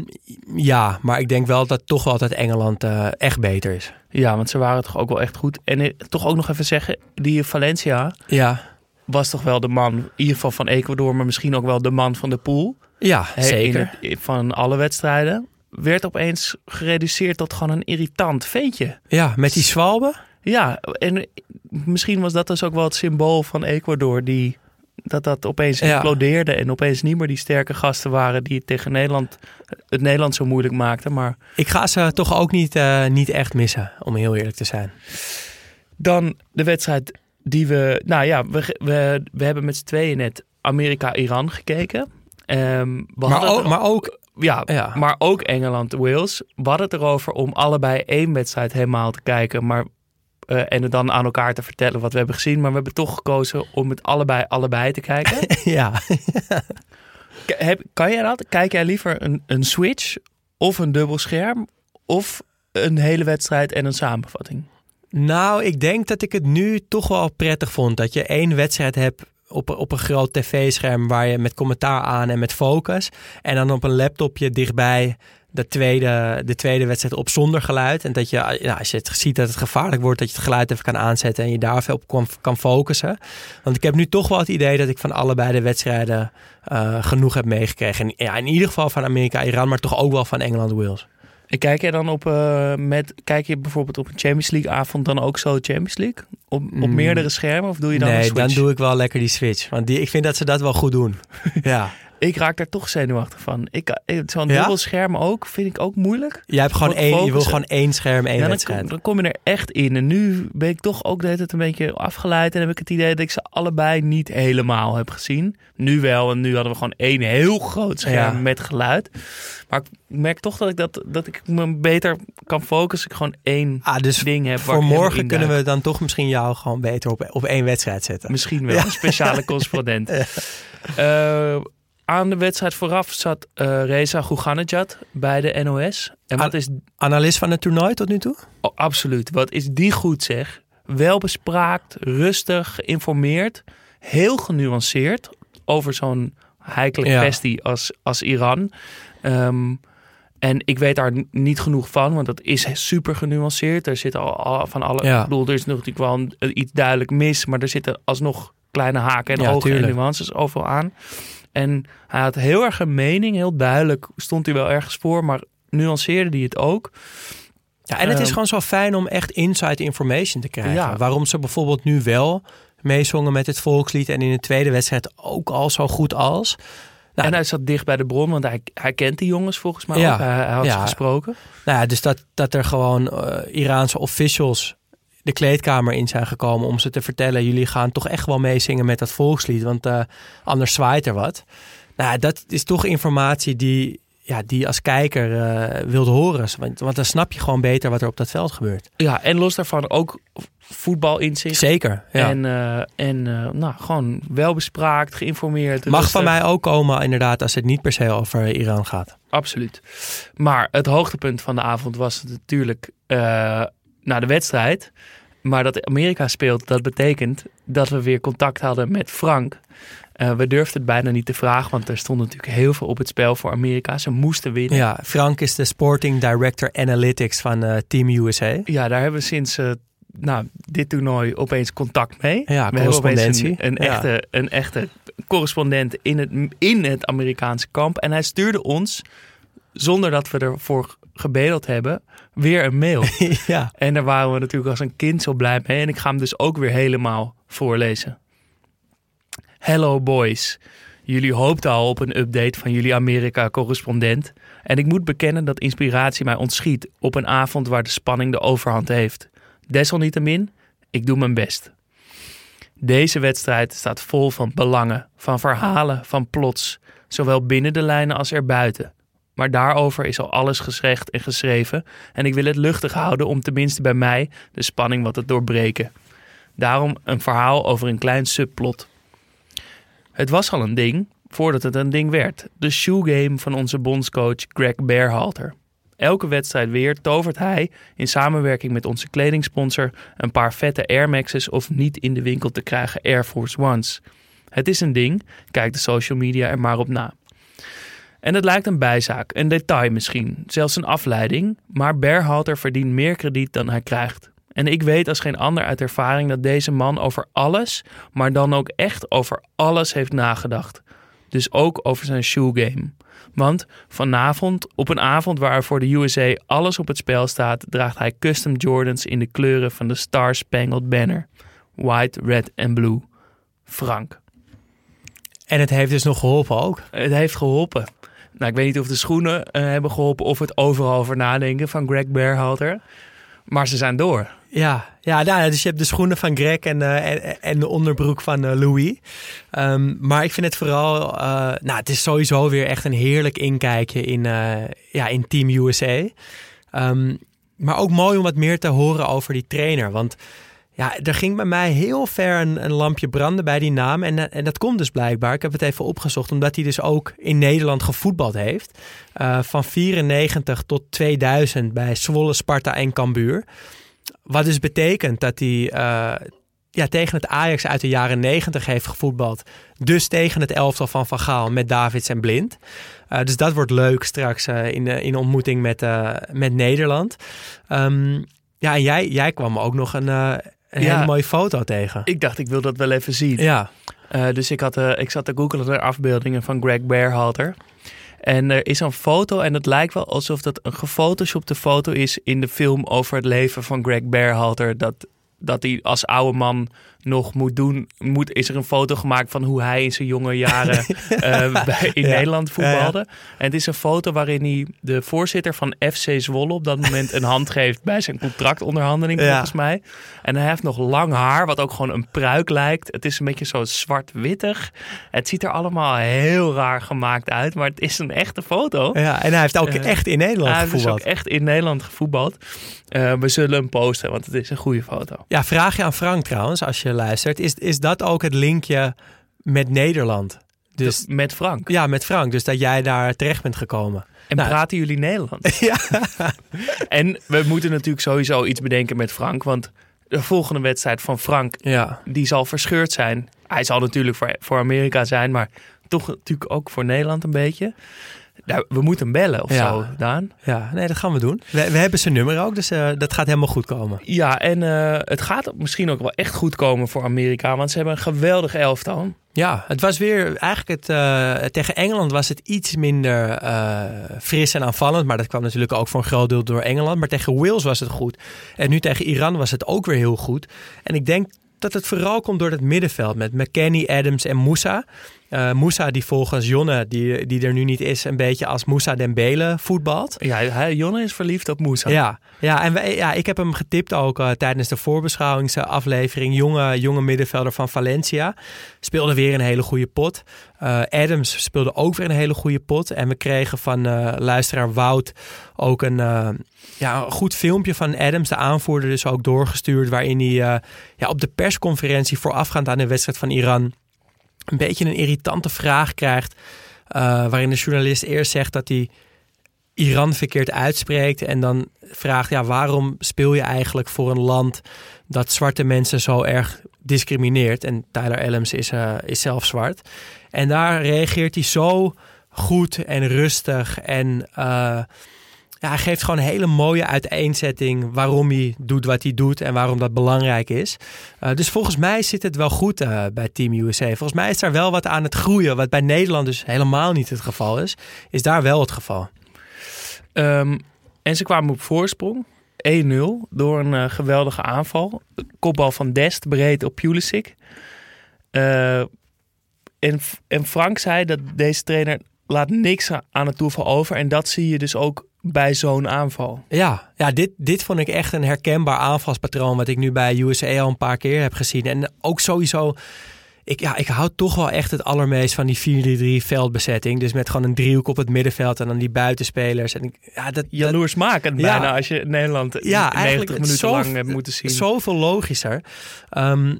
ja, maar ik denk wel dat toch wel dat Engeland eh, echt beter is.
Ja, want ze waren toch ook wel echt goed. En eh, toch ook nog even zeggen, die Valencia
Ja,
was toch wel de man, in ieder geval van Ecuador, maar misschien ook wel de man van de pool.
ja
in
zeker.
het- van alle wedstrijden. Werd opeens gereduceerd tot gewoon een irritant veentje.
Ja, met die zwalbe.
Ja, en misschien was dat dus ook wel het symbool van Ecuador. Die, dat dat opeens
Ja.
implodeerde en opeens niet meer die sterke gasten waren die het tegen Nederland, het Nederland zo moeilijk maakten. Maar
Ik ga ze toch ook niet, eh, niet echt missen, om heel eerlijk te zijn.
dan de wedstrijd die we, nou ja, we, we, we hebben met z'n tweeën net Amerika-Iran gekeken. Ehm,
Maar ook, maar ook
ja,
Ja.
maar ook Engeland-Wales. We hadden het erover om allebei één wedstrijd helemaal te kijken. Maar, eh, en het dan aan elkaar te vertellen wat we hebben gezien. Maar we hebben toch gekozen om het allebei, allebei te kijken.
ja.
Heb, kan jij dat? Kijk jij liever een, een switch of een dubbel scherm? Of een hele wedstrijd en een samenvatting?
Nou, ik denk dat ik het nu toch wel prettig vond. Dat je één wedstrijd hebt op, op een groot tv-scherm waar je met commentaar aan en met focus. En dan op een laptopje dichtbij de tweede, de tweede wedstrijd op zonder geluid. En dat je, ja, als je het ziet dat het gevaarlijk wordt, dat je het geluid even kan aanzetten en je daar even op kan, kan focussen. Want ik heb nu toch wel het idee dat ik van allebei de wedstrijden eh, genoeg heb meegekregen. En ja, in ieder geval van Amerika-Iran, maar toch ook wel van Engeland-Wales.
En kijk jij dan op, eh, met, kijk je bijvoorbeeld op een Champions League avond dan ook zo Champions League? Op, op
Mm.
meerdere schermen? Of doe je dan een
Nee,
switch?
dan doe ik wel lekker die switch. Want die, ik vind dat ze dat wel goed doen. ja.
Ik raak daar toch zenuwachtig van. Ik, eh, Zo'n
Ja?
dubbel scherm ook, vind ik ook moeilijk.
Jij hebt gewoon één, je wil gewoon één scherm, één
Ja,
wedstrijd.
kom, dan kom je er echt in. En nu ben ik toch ook de hele tijd een beetje afgeleid. En heb ik het idee dat ik ze allebei niet helemaal heb gezien. Nu wel. En nu hadden we gewoon één heel groot scherm
Ja.
met geluid. Maar ik merk toch dat ik, dat, dat ik me beter kan focussen. Ik gewoon één
Ah, dus
ding heb.
voor morgen kunnen we dan toch misschien jou gewoon beter op, op één wedstrijd zetten.
Misschien wel. Een speciale correspondent. Eh, aan de wedstrijd vooraf zat eh Reza Gouganejad bij de NOS. En wat is
Analist van het toernooi tot nu toe?
Oh, absoluut. Wat is die goed zeg. Welbespraakt, rustig, geïnformeerd. Heel genuanceerd over zo'n heikele
Ja.
kwestie als, als Iran. Ehm, en ik weet daar niet genoeg van, want dat is super genuanceerd. Er zitten al, al van alle.
Ja.
Ik bedoel, er is natuurlijk wel een- iets duidelijk mis, maar er zitten alsnog kleine haken en
Ja,
en nuances overal aan. En hij had heel erg een mening, heel duidelijk stond hij wel ergens voor, maar nuanceerde hij het ook.
Ja, en het is
Ehm,
gewoon zo fijn om echt inside information te krijgen.
Ja.
Waarom ze bijvoorbeeld nu wel meezongen met het volkslied en in de tweede wedstrijd ook al zo goed als. Nou,
en hij zat dicht bij de bron, want hij, hij kent die jongens volgens mij
Ja.
ook. Hij, hij had
Ja.
ze gesproken.
Nou ja, dus dat, dat er gewoon eh, Iraanse officials de kleedkamer in zijn gekomen om ze te vertellen: jullie gaan toch echt wel meezingen met dat volkslied, want eh, anders zwaait er wat. Nou, dat is toch informatie die, ja, die als kijker eh wilt horen. Want, want dan snap je gewoon beter wat er op dat veld gebeurt.
Ja, en los daarvan ook voetbalinzicht.
Zeker. Ja.
En, eh, en eh, nou, gewoon welbespraakt, geïnformeerd.
Mag
rustig.
van mij ook komen, inderdaad, als het niet per se over Iran gaat.
Absoluut. Maar het hoogtepunt van de avond was natuurlijk eh na de wedstrijd. Maar dat Amerika speelt, dat betekent dat we weer contact hadden met Frank. Eh, we durfden het bijna niet te vragen, want er stond natuurlijk heel veel op het spel voor Amerika. Ze moesten winnen.
Ja, Frank is de Sporting Director Analytics van eh, Team USA.
Ja, daar hebben we sinds eh, nou, dit toernooi opeens contact mee.
Ja,
We
correspondentie.
Een, een,
Ja.
echte, een echte correspondent in het, in het Amerikaanse kamp. En hij stuurde ons, zonder dat we ervoor gebedeld hebben, weer een mail.
ja.
En daar waren we natuurlijk als een kind zo blij mee. En ik ga hem dus ook weer helemaal voorlezen. Hello boys. Jullie hoopten al op een update van jullie Amerika-correspondent. En ik moet bekennen dat inspiratie mij ontschiet op een avond waar de spanning de overhand heeft. Desalniettemin, ik doe mijn best. Deze wedstrijd staat vol van belangen, van verhalen, van plots, zowel binnen de lijnen als erbuiten. Maar daarover is al alles gezegd en geschreven en ik wil het luchtig houden om tenminste bij mij de spanning wat te doorbreken. Daarom een verhaal over een klein subplot. Het was al een ding voordat het een ding werd. De shoegame van onze bondscoach Greg Berhalter. Elke wedstrijd weer tovert hij in samenwerking met onze kledingsponsor een paar vette Air Max's of niet in de winkel te krijgen Air Force Ones. Het is een ding, kijk de social media er maar op na. En het lijkt een bijzaak, een detail misschien, zelfs een afleiding, maar Berhalter verdient meer krediet dan hij krijgt. En ik weet als geen ander uit ervaring dat deze man over alles, maar dan ook echt over alles heeft nagedacht. Dus ook over zijn shoegame. Want vanavond, op een avond waar voor de USA alles op het spel staat, draagt hij custom Jordans in de kleuren van de Star Spangled Banner. White, red en blue. Frank.
En het heeft dus nog geholpen ook.
Het heeft geholpen. Nou, ik weet niet of de schoenen eh, hebben geholpen of het overal over nadenken van Greg Berhalter. Maar ze zijn door.
Ja, ja nou, dus je hebt de schoenen van Greg en, eh, en, de onderbroek van eh, Louis. Ehm, maar ik vind het vooral, nou, het is sowieso weer echt een heerlijk inkijkje in, ja, in Team USA. Ehm, maar ook mooi om wat meer te horen over die trainer. Want ja, er ging bij mij heel ver een, een lampje branden bij die naam. En, eh, en dat komt dus blijkbaar. Ik heb het even opgezocht, omdat hij dus ook in Nederland gevoetbald heeft. Eh, van 94 tot 2000 bij Zwolle, Sparta en Cambuur. Wat dus betekent dat hij eh, ja, tegen het Ajax uit de jaren 90 heeft gevoetbald. Dus tegen het elftal van Van Gaal met Davids en Blind. Dus dat wordt leuk straks in, in ontmoeting met, met Nederland. Ehm, ja, en jij, jij kwam ook nog een, een
Ja.
hele mooie foto tegen.
Ik dacht, ik wil dat wel even zien.
Ja,
Eh, dus ik, had, eh, ik zat te googelen naar afbeeldingen van Greg Berhalter. En er is een foto en het lijkt wel alsof dat een gefotoshopte foto is in de film over het leven van Greg Berhalter. Dat, dat hij als oude man nog moet doen. Moet, is er een foto gemaakt van hoe hij in zijn jonge jaren eh, bij, in
Ja.
Nederland voetbalde. En het is een foto waarin hij de voorzitter van FC Zwolle op dat moment een hand geeft bij zijn contractonderhandeling volgens mij. En hij heeft nog lang haar, wat ook gewoon een pruik lijkt. Het is een beetje zo zwart-wittig. Het ziet er allemaal heel raar gemaakt uit, maar het is een echte foto.
ja, en hij heeft ook
Eh,
echt in Nederland
Hij heeft dus ook
gevoetbald.
echt in Nederland gevoetbald. Eh, we zullen hem posten, want het is een goede foto.
Ja, vraag je aan Frank trouwens, als je luistert. Is, is dat ook het linkje met Nederland? Dus
Met Frank.
ja, met Frank. Dus dat jij daar terecht bent gekomen.
En
Nou,
praten jullie Nederlands?
Ja.
En we moeten natuurlijk sowieso iets bedenken met Frank. Want de volgende wedstrijd van Frank,
Ja.
die zal verscheurd zijn. Hij zal natuurlijk voor, voor Amerika zijn, maar toch natuurlijk ook voor Nederland een beetje. Nou, we moeten bellen of
Ja.
zo, Daan.
Ja, nee, dat gaan we doen. We, we hebben zijn nummer ook, dus eh, dat gaat helemaal goed komen.
Ja, en eh, het gaat misschien ook wel echt goed komen voor Amerika. Want ze hebben een geweldig elftal.
Ja, het was weer eigenlijk het, eh, tegen Engeland was het iets minder fris en aanvallend. Maar dat kwam natuurlijk ook voor een groot deel door Engeland. Maar tegen Wales was het goed. En nu tegen Iran was het ook weer heel goed. En ik denk dat het vooral komt door het middenveld met McKennie, Adams en Moussa. Eh Moussa die volgens Jonne, die, die er nu niet is, een beetje als Moussa Dembele voetbalt.
Ja, hij, Jonne is verliefd op Moussa.
Ja, ja en wij, ja, ik heb hem getipt ook eh, tijdens de voorbeschouwingsaflevering. Jonge, jonge middenvelder van Valencia. Speelde weer een hele goede pot. Eh, Adams speelde ook weer een hele goede pot. En we kregen van luisteraar Wout ook een, ja, een goed filmpje van Adams, de aanvoerder, dus ook doorgestuurd. Waarin hij ja, op de persconferentie voorafgaand aan de wedstrijd van Iran een beetje een irritante vraag krijgt. eh, waarin de journalist eerst zegt dat hij Iran verkeerd uitspreekt. En dan vraagt, ja, waarom speel je eigenlijk voor een land dat zwarte mensen zo erg discrimineert? En Tyler Adams is, eh, is zelf zwart. En daar reageert hij zo goed en rustig en... eh, ja, hij geeft gewoon een hele mooie uiteenzetting waarom hij doet wat hij doet en waarom dat belangrijk is. Eh, dus volgens mij zit het wel goed eh, bij Team USA. Volgens mij is daar wel wat aan het groeien, wat bij Nederland dus helemaal niet het geval is. Is daar wel het geval.
Ehm, en ze kwamen op voorsprong. 1-0 door een eh, geweldige aanval. Kopbal van Dest, breed op Pulisic. En, en Frank zei dat deze trainer laat niks aan het toeval over. En dat zie je dus ook bij zo'n aanval.
Ja, ja dit, dit vond ik echt een herkenbaar aanvalspatroon. Wat ik nu bij USA al een paar keer heb gezien. En ook sowieso. Ik, ja, ik hou toch wel echt het allermeest van die 4-3-3 veldbezetting. Dus met gewoon een driehoek op het middenveld en dan die buitenspelers. En ik, ja, dat, dat,
Jaloersmakend
Ja.
bijna als je Nederland
ja,
90
eigenlijk
minuten
zo-
lang hebt moeten zien.
Zoveel logischer. Ehm,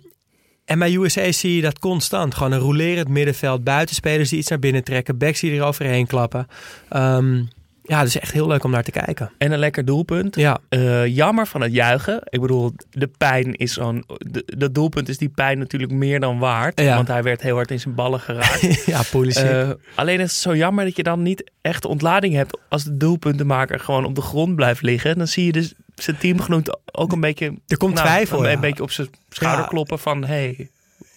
en bij USA zie je dat constant. Gewoon een rolerend middenveld, buitenspelers die iets naar binnen trekken, backs die er overheen klappen. Ehm, ja, dus echt heel leuk om naar te kijken.
En een lekker doelpunt.
Ja,
Eh, jammer van het juichen. Ik bedoel, de pijn is zo'n. Dat doelpunt is die pijn natuurlijk meer dan waard.
Ja.
Want hij werd heel hard in zijn ballen geraakt.
ja Pulisic.
Eh, alleen het is zo jammer dat je dan niet echt ontlading hebt als de doelpuntenmaker gewoon op de grond blijft liggen. Dan zie je dus zijn teamgenoot ook een beetje.
er komt
nou,
twijfel.
Een,
ja.
beetje op zijn schouder kloppen van hey.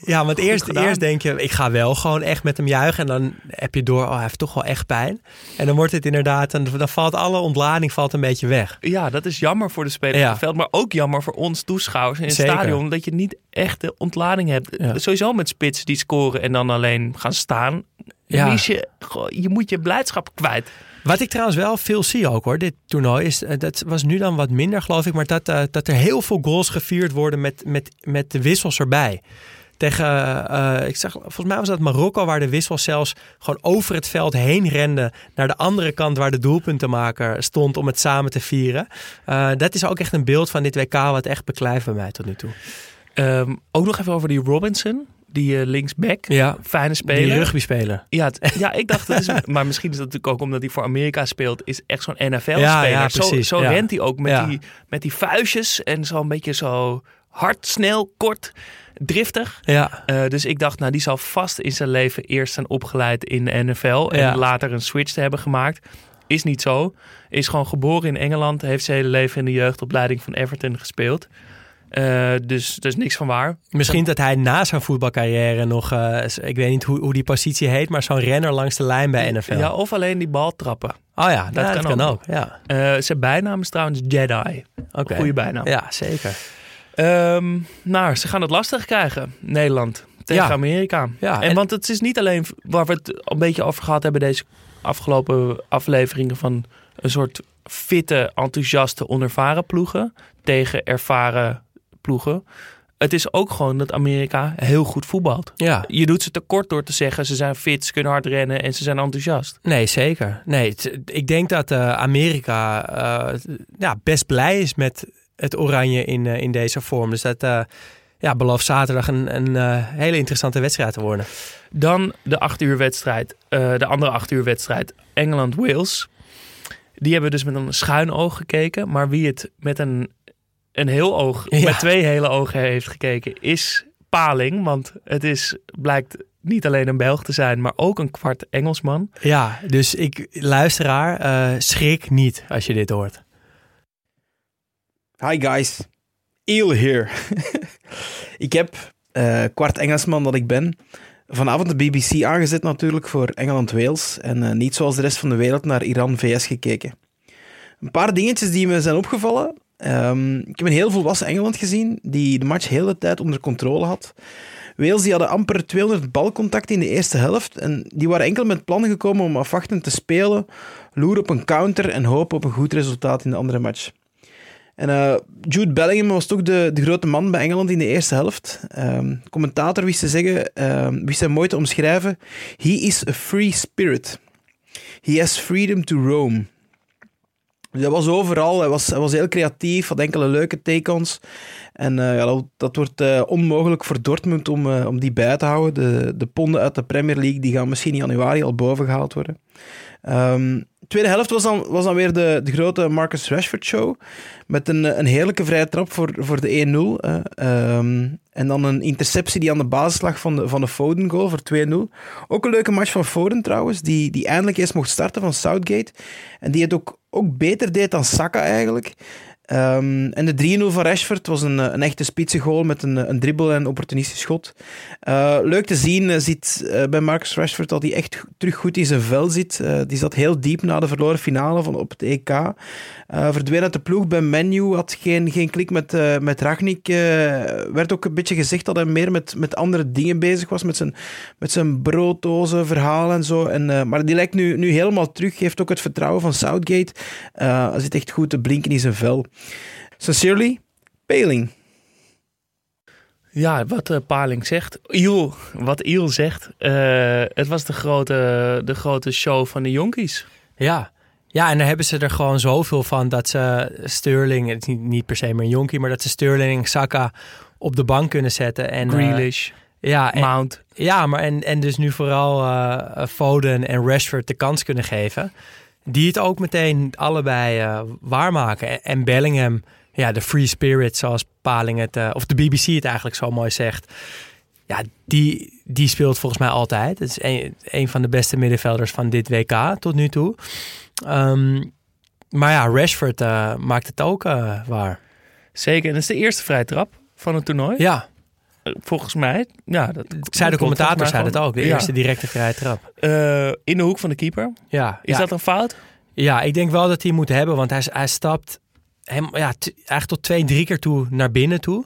Ja, want eerst,
gedaan.
eerst denk je, ik ga wel gewoon echt met hem juichen. En dan heb je door, oh, hij heeft toch wel echt pijn. En dan wordt het inderdaad, en dan valt alle ontlading valt een beetje weg.
Ja, dat is jammer voor de spelers
Ja.
op het veld, maar ook jammer voor ons toeschouwers in het
Zeker.
stadion. Dat je niet echt de ontlading hebt.
Ja.
Sowieso met spitsen die scoren en dan alleen gaan staan.
Ja.
Mis je, je moet je blijdschap kwijt.
Wat ik trouwens wel veel zie ook hoor, dit toernooi, is, eh, dat was nu dan wat minder geloof ik, maar dat, eh, dat er heel veel goals gevierd worden met, met, met de wissels erbij. Tegen, eh, ik zag, volgens mij was dat Marokko, waar de wissels zelfs gewoon over het veld heen renden naar de andere kant waar de doelpuntenmaker stond om het samen te vieren. Eh, dat is ook echt een beeld van dit WK wat echt beklijft bij mij tot nu toe.
Ehm, ook nog even over die Robinson, die eh, linksback.
Ja,
Fijne speler.
die rugbyspeler.
Ja, het- ja, ik dacht, dat is, maar misschien is dat natuurlijk ook omdat hij voor Amerika speelt, is echt zo'n NFL-speler.
Ja, ja,
zo zo
ja.
rent hij ook met,
Ja.
die, met die vuistjes en zo een beetje zo hard, snel, kort, driftig.
Ja,
Eh, dus ik dacht, nou, die zal vast in zijn leven eerst zijn opgeleid in de NFL en
Ja.
later een switch te hebben gemaakt. Is niet zo. Is gewoon geboren in Engeland, heeft zijn hele leven in de jeugdopleiding van Everton gespeeld. Eh, dus, dus niks van waar.
Misschien dat hij na zijn voetbalcarrière nog, eh, ik weet niet hoe, hoe die positie heet, maar zo'n renner langs de lijn bij NFL.
Ja, of alleen die bal trappen.
oh ja, dat,
kan
kan
ook.
Ja,
zijn bijnaam is trouwens Jedi.
oké.
Goeie bijnaam.
Ja, zeker.
Ehm, nou, ze gaan het lastig krijgen, Nederland. Tegen
Ja.
Amerika.
Ja,
en,
en-
want het is niet alleen waar we het een beetje over gehad hebben deze afgelopen afleveringen van een soort fitte, enthousiaste, onervaren ploegen tegen ervaren ploegen. Het is ook gewoon dat Amerika heel goed voetbalt.
Ja,
Je doet ze tekort door te zeggen ze zijn fit, ze kunnen hard rennen en ze zijn enthousiast.
nee, zeker. Nee, ik denk dat eh, Amerika eh, ja, best blij is met het oranje in, eh, in deze vorm. Dus dat eh, ja, belooft zaterdag een, een eh, hele interessante wedstrijd te worden.
Dan de acht uur wedstrijd, de andere acht uur wedstrijd, Engeland-Wales. Die hebben dus met een schuin oog gekeken. Maar wie het met een, een heel oog,
Ja.
met twee hele ogen heeft gekeken, is Paling. Want het is, blijkt niet alleen een Belg te zijn, maar ook een kwart Engelsman.
Ja, dus ik, luisteraar, eh, schrik niet als je dit hoort.
Hi guys, Eel here. ik heb, eh, kwart Engelsman dat ik ben, vanavond de BBC aangezet natuurlijk voor Engeland-Wales en eh, niet zoals de rest van de wereld naar Iran-VS gekeken. Een paar dingetjes die me zijn opgevallen. Ehm, ik heb een heel volwassen Engeland gezien, die de match heel de tijd onder controle had. Wales die hadden amper 200 balcontacten in de eerste helft en die waren enkel met plannen gekomen om afwachtend te spelen, loeren op een counter en hopen op een goed resultaat in de andere match. En eh, Jude Bellingham was toch de, de grote man bij Engeland in de eerste helft. Ehm, commentator wist te zeggen, ehm wist hem mooi te omschrijven. He is a free spirit. He has freedom to roam. Dus hij was overal, hij was, hij was heel creatief, had enkele leuke take-ons. En eh, ja, dat, wordt eh, onmogelijk voor Dortmund om, eh, om die bij te houden. De, de ponden uit de Premier League die gaan misschien in januari al boven gehaald worden. Ehm, tweede helft was dan, was dan weer de, de grote Marcus Rashford show. Met een, een heerlijke vrije trap voor, voor de 1-0. eh, ehm, en dan een interceptie die aan de basis lag van de, van de Foden goal voor 2-0. Ook een leuke match van Foden trouwens. Die, die eindelijk eens mocht starten van Southgate. En die het ook ook beter deed dan Saka eigenlijk. Ehm, en de 3-0 van Rashford was een, eh, een echte spitsengoal met een, een dribbel en opportunistisch schot. Eh, leuk te zien, eh, ziet eh, bij Marcus Rashford dat hij echt terug goed in zijn vel zit. Eh, die zat heel diep na de verloren finale van op het EK. Eh verdween uit de ploeg bij Menu, had geen, geen klik met, eh met Ragnik. Eh, werd ook een beetje gezegd dat hij meer met, met andere dingen bezig was, met zijn, met zijn brooddozen verhalen en zo. En, eh, maar die lijkt nu, nu helemaal terug, heeft ook het vertrouwen van Southgate. Eh, hij zit echt goed te blinken in zijn vel. Sincerely, Peling.
Ja, wat Paling zegt. Iel, wat Iel zegt. eh, het was de grote, de grote show van de jonkies.
Ja. Ja, en dan hebben ze er gewoon zoveel van dat ze Sterling, het is niet, niet per se meer een jonkie, maar dat ze Sterling Saka op de bank kunnen zetten. En, eh,
Grealish,
ja, en,
Mount.
ja, maar en, en dus nu vooral eh, Foden en Rashford de kans kunnen geven. Die het ook meteen allebei eh, waarmaken. En, Bellingham, ja, de free spirit, zoals Paling het, of de BBC het eigenlijk zo mooi zegt. Ja, die, die speelt volgens mij altijd. Het is een, een van de beste middenvelders van dit WK tot nu toe. Ehm, maar ja, Rashford eh, maakt het ook eh, waar.
Zeker, en dat is de eerste vrije trap van het toernooi.
Ja,
Eh, Volgens mij. Ja, dat
zei de commentator zei dat ook. De.
Ja.
eerste directe vrije trap.
In de hoek van de keeper.
Ja,
Is
ja.
dat een fout?
Ja, ik denk wel dat hij moet hebben, want hij, hij stapt hem, ja, eigenlijk tot twee, drie keer toe naar binnen toe.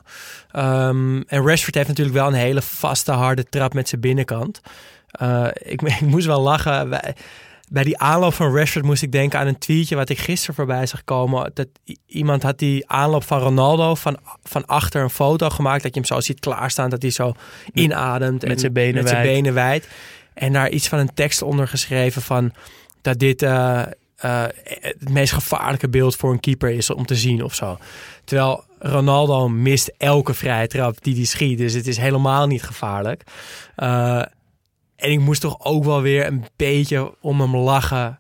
Ehm, en Rashford heeft natuurlijk wel een hele vaste, harde trap met zijn binnenkant. Ik, ik moest wel lachen. Bij die aanloop van Rashford moest ik denken aan een tweetje wat ik gisteren voorbij zag komen. Dat iemand had die aanloop van Ronaldo van, van achter een foto gemaakt. Dat je hem zo ziet klaarstaan, dat hij zo inademt.
met
en
zijn benen
met zijn
wijd.
benen wijd. En daar iets van een tekst onder geschreven van dat dit eh, eh, het meest gevaarlijke beeld voor een keeper is om te zien of zo. Terwijl Ronaldo mist elke vrije trap die hij schiet. Dus het is helemaal niet gevaarlijk. Eh, en ik moest toch ook wel weer een beetje om hem lachen.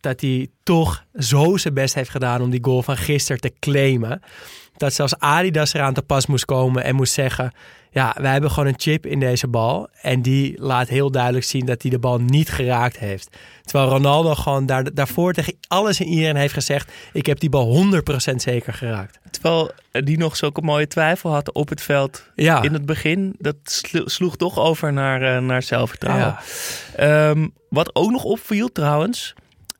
Dat hij toch zo zijn best heeft gedaan om die goal van gisteren te claimen. Dat zelfs Adidas eraan te pas moest komen en moest zeggen... Ja, wij hebben gewoon een chip in deze bal. En die laat heel duidelijk zien dat hij de bal niet geraakt heeft. Terwijl Ronaldo gewoon daar, daarvoor tegen alles en iedereen heeft gezegd... ik heb die bal 100% zeker geraakt.
Terwijl die nog zulke mooie twijfel had op het veld
Ja,
in het begin. Dat slo- sloeg toch over naar, eh, naar zelfvertrouwen.
ja.
Ehm, wat ook nog opviel trouwens,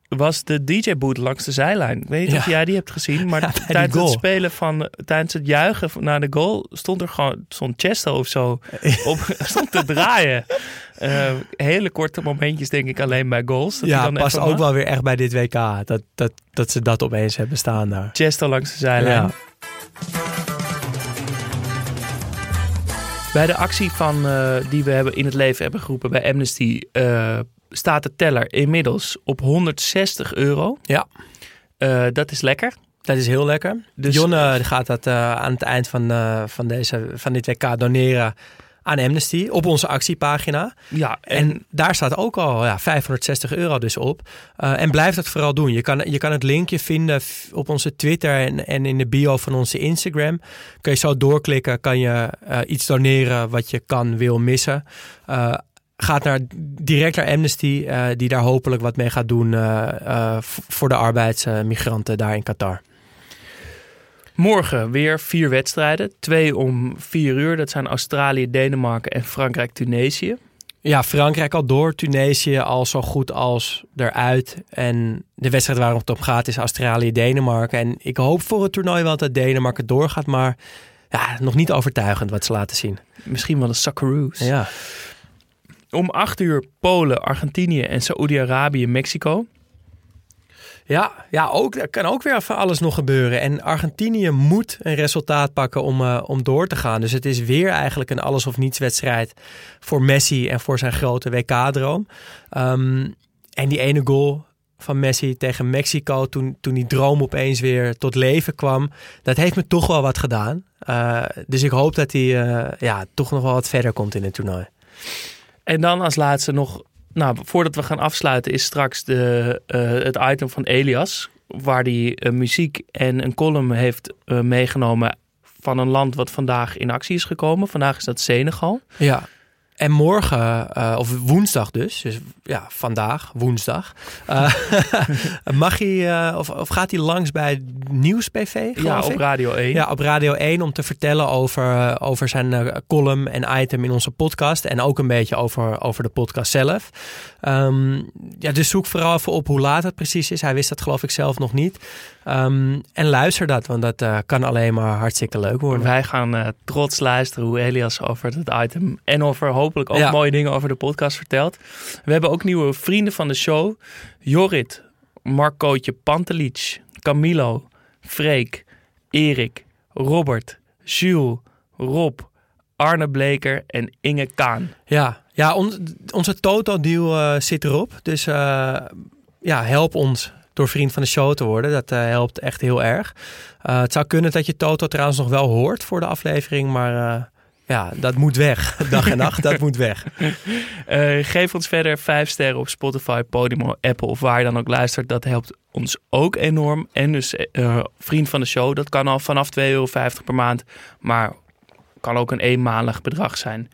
was de DJ-boot langs de zijlijn. Ik weet niet
Ja.
of jij die hebt gezien, maar
Ja,
tijdens het spelen van, tijdens het juichen naar de goal stond er gewoon stond Chesto of zo op, stond te draaien. Eh, hele korte momentjes denk ik alleen bij goals. Dat
ja
dan
past ook
mag.
wel weer echt bij dit WK. Dat, dat, dat ze dat opeens hebben staan daar.
Chesto langs de zijlijn.
Ja.
Bij de actie van, eh, die we hebben in het leven hebben geroepen bij Amnesty... eh, staat de teller inmiddels op 160 euro.
Ja.
Eh, dat is lekker.
Dat is heel lekker.
Dus-
Jonne gaat dat eh, aan het eind van, eh, van, deze, van dit WK doneren aan Amnesty op onze actiepagina.
Ja,
En, daar staat ook al ja, 560 euro dus op. En blijf dat vooral doen. Je kan, je kan het linkje vinden op onze Twitter en, en in de bio van onze Instagram. Kun je zo doorklikken, kan je iets doneren wat je kan, wil missen. Gaat naar, direct naar Amnesty, eh, die daar hopelijk wat mee gaat doen eh, eh, voor de arbeidsmigranten daar in Qatar.
Morgen weer vier wedstrijden. Twee om vier uur. Dat zijn Australië, Denemarken en Frankrijk-Tunesië.
Ja, Frankrijk al door, Tunesië al zo goed als eruit. En de wedstrijd waarop het om gaat is Australië-Denemarken. En ik hoop voor het toernooi wel dat Denemarken doorgaat, maar ja, nog niet overtuigend wat ze laten zien.
Misschien wel de Socceroos.
Ja,
Om acht uur Polen, Argentinië en Saoedi-Arabië, Mexico.
ja, ja ook, er kan ook weer van alles nog gebeuren. En Argentinië moet een resultaat pakken om, eh, om door te gaan. Dus het is weer eigenlijk een alles of niets wedstrijd voor Messi en voor zijn grote WK-droom. Ehm, en die ene goal van Messi tegen Mexico, toen, toen die droom opeens weer tot leven kwam, dat heeft me toch wel wat gedaan. Eh, dus ik hoop dat hij eh, ja, toch nog wel wat verder komt in het toernooi.
En dan als laatste nog, nou, voordat we gaan afsluiten, is straks de, eh, het item van Elias. Waar hij eh, muziek en een column heeft eh, meegenomen van een land wat vandaag in actie is gekomen. Vandaag is dat Senegal.
Ja, en morgen, eh, of woensdag dus, dus ja, vandaag, woensdag, eh, mag hij, eh, of, of gaat hij langs bij Nieuws PV?
Ja, op
ik?
Radio 1.
Ja, op Radio 1 om te vertellen over, over zijn column en item in onze podcast. En ook een beetje over, over de podcast zelf. Ehm, ja, dus zoek vooral even op hoe laat het precies is. Hij wist dat geloof ik zelf nog niet. Ehm, en luister dat, want dat eh, kan alleen maar hartstikke leuk worden.
Wij gaan eh, trots luisteren hoe Elias over het item en over hopelijk ook
Ja.
mooie dingen over de podcast vertelt. We hebben ook nieuwe vrienden van de show. Jorrit, Marcootje Pantelic, Camilo, Freek, Erik, Robert, Jules, Rob, Arne Bleker en Inge Kaan.
Ja, ja on- onze Toto-deal eh, zit erop. Dus eh, ja, help ons door vriend van de show te worden. Dat eh, helpt echt heel erg. Het zou kunnen dat je Toto trouwens nog wel hoort voor de aflevering. Maar ja, dat moet weg. Dag en nacht, dat moet weg.
Geef ons verder 5 sterren op Spotify, Podimo, Apple of waar je dan ook luistert. Dat helpt ons ook enorm. En dus vriend van de show, dat kan al vanaf 2,50 euro per maand. Maar kan ook een eenmalig bedrag zijn.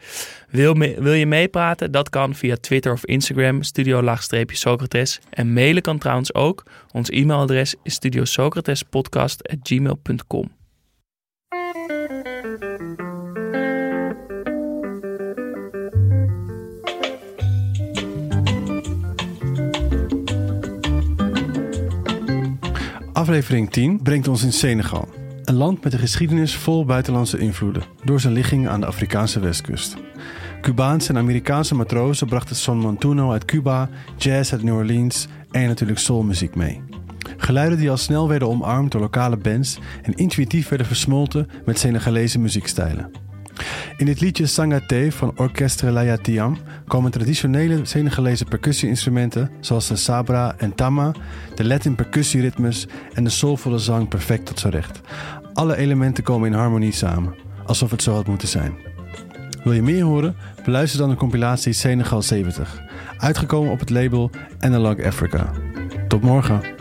Wil, wil je meepraten? Dat kan via Twitter of Instagram, studio-socrates. En mailen kan trouwens ook. Ons e-mailadres is studiosocratespodcast.gmail.com.
Aflevering 10 brengt ons in Senegal. Een land met een geschiedenis vol buitenlandse invloeden door zijn ligging aan de Afrikaanse westkust. Cubaanse en Amerikaanse matrozen brachten Son Montuno uit Cuba, jazz uit New Orleans en natuurlijk soulmuziek mee. Geluiden die al snel werden omarmd door lokale bands en intuïtief werden versmolten met Senegalese muziekstijlen. In het liedje Sangaté van Orchestre Layatiam komen traditionele Senegalese percussie-instrumenten zoals de sabra en tama, de Latin percussieritmes en de soulvolle zang perfect tot z'n recht. Alle elementen komen in harmonie samen, alsof het zo had moeten zijn. Wil je meer horen? Beluister dan de compilatie Senegal 70, uitgekomen op het label Analog Africa. Tot morgen.